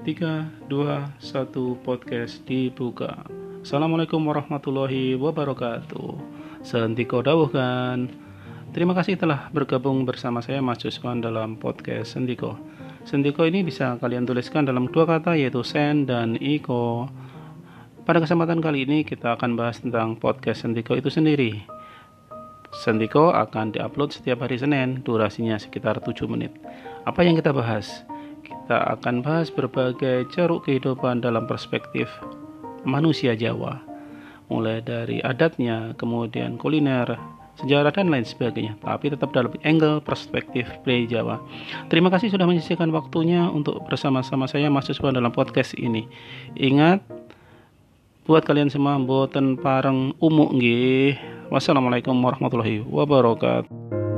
3, 2, 1 podcast dibuka. Assalamualaikum warahmatullahi wabarakatuh. Sentiko dawuhkan. Terima kasih telah bergabung bersama saya Mas Juswan dalam podcast Sentiko Sentiko ini bisa kalian tuliskan dalam dua kata yaitu sen dan iko. Pada kesempatan kali ini kita akan bahas tentang podcast Sentiko itu sendiri. Sentiko akan diupload setiap hari Senin, durasinya sekitar 7 menit. Apa yang kita bahas? Kita akan bahas berbagai ceruk kehidupan dalam perspektif manusia Jawa, mulai dari adatnya, kemudian kuliner, sejarah dan lain sebagainya, tapi tetap dalam angle perspektif play Jawa. Terima kasih sudah menyisihkan waktunya untuk bersama-sama saya mahasiswa dalam podcast ini. Ingat buat kalian semua boten pareng umuk nggih. Wassalamualaikum warahmatullahi wabarakatuh.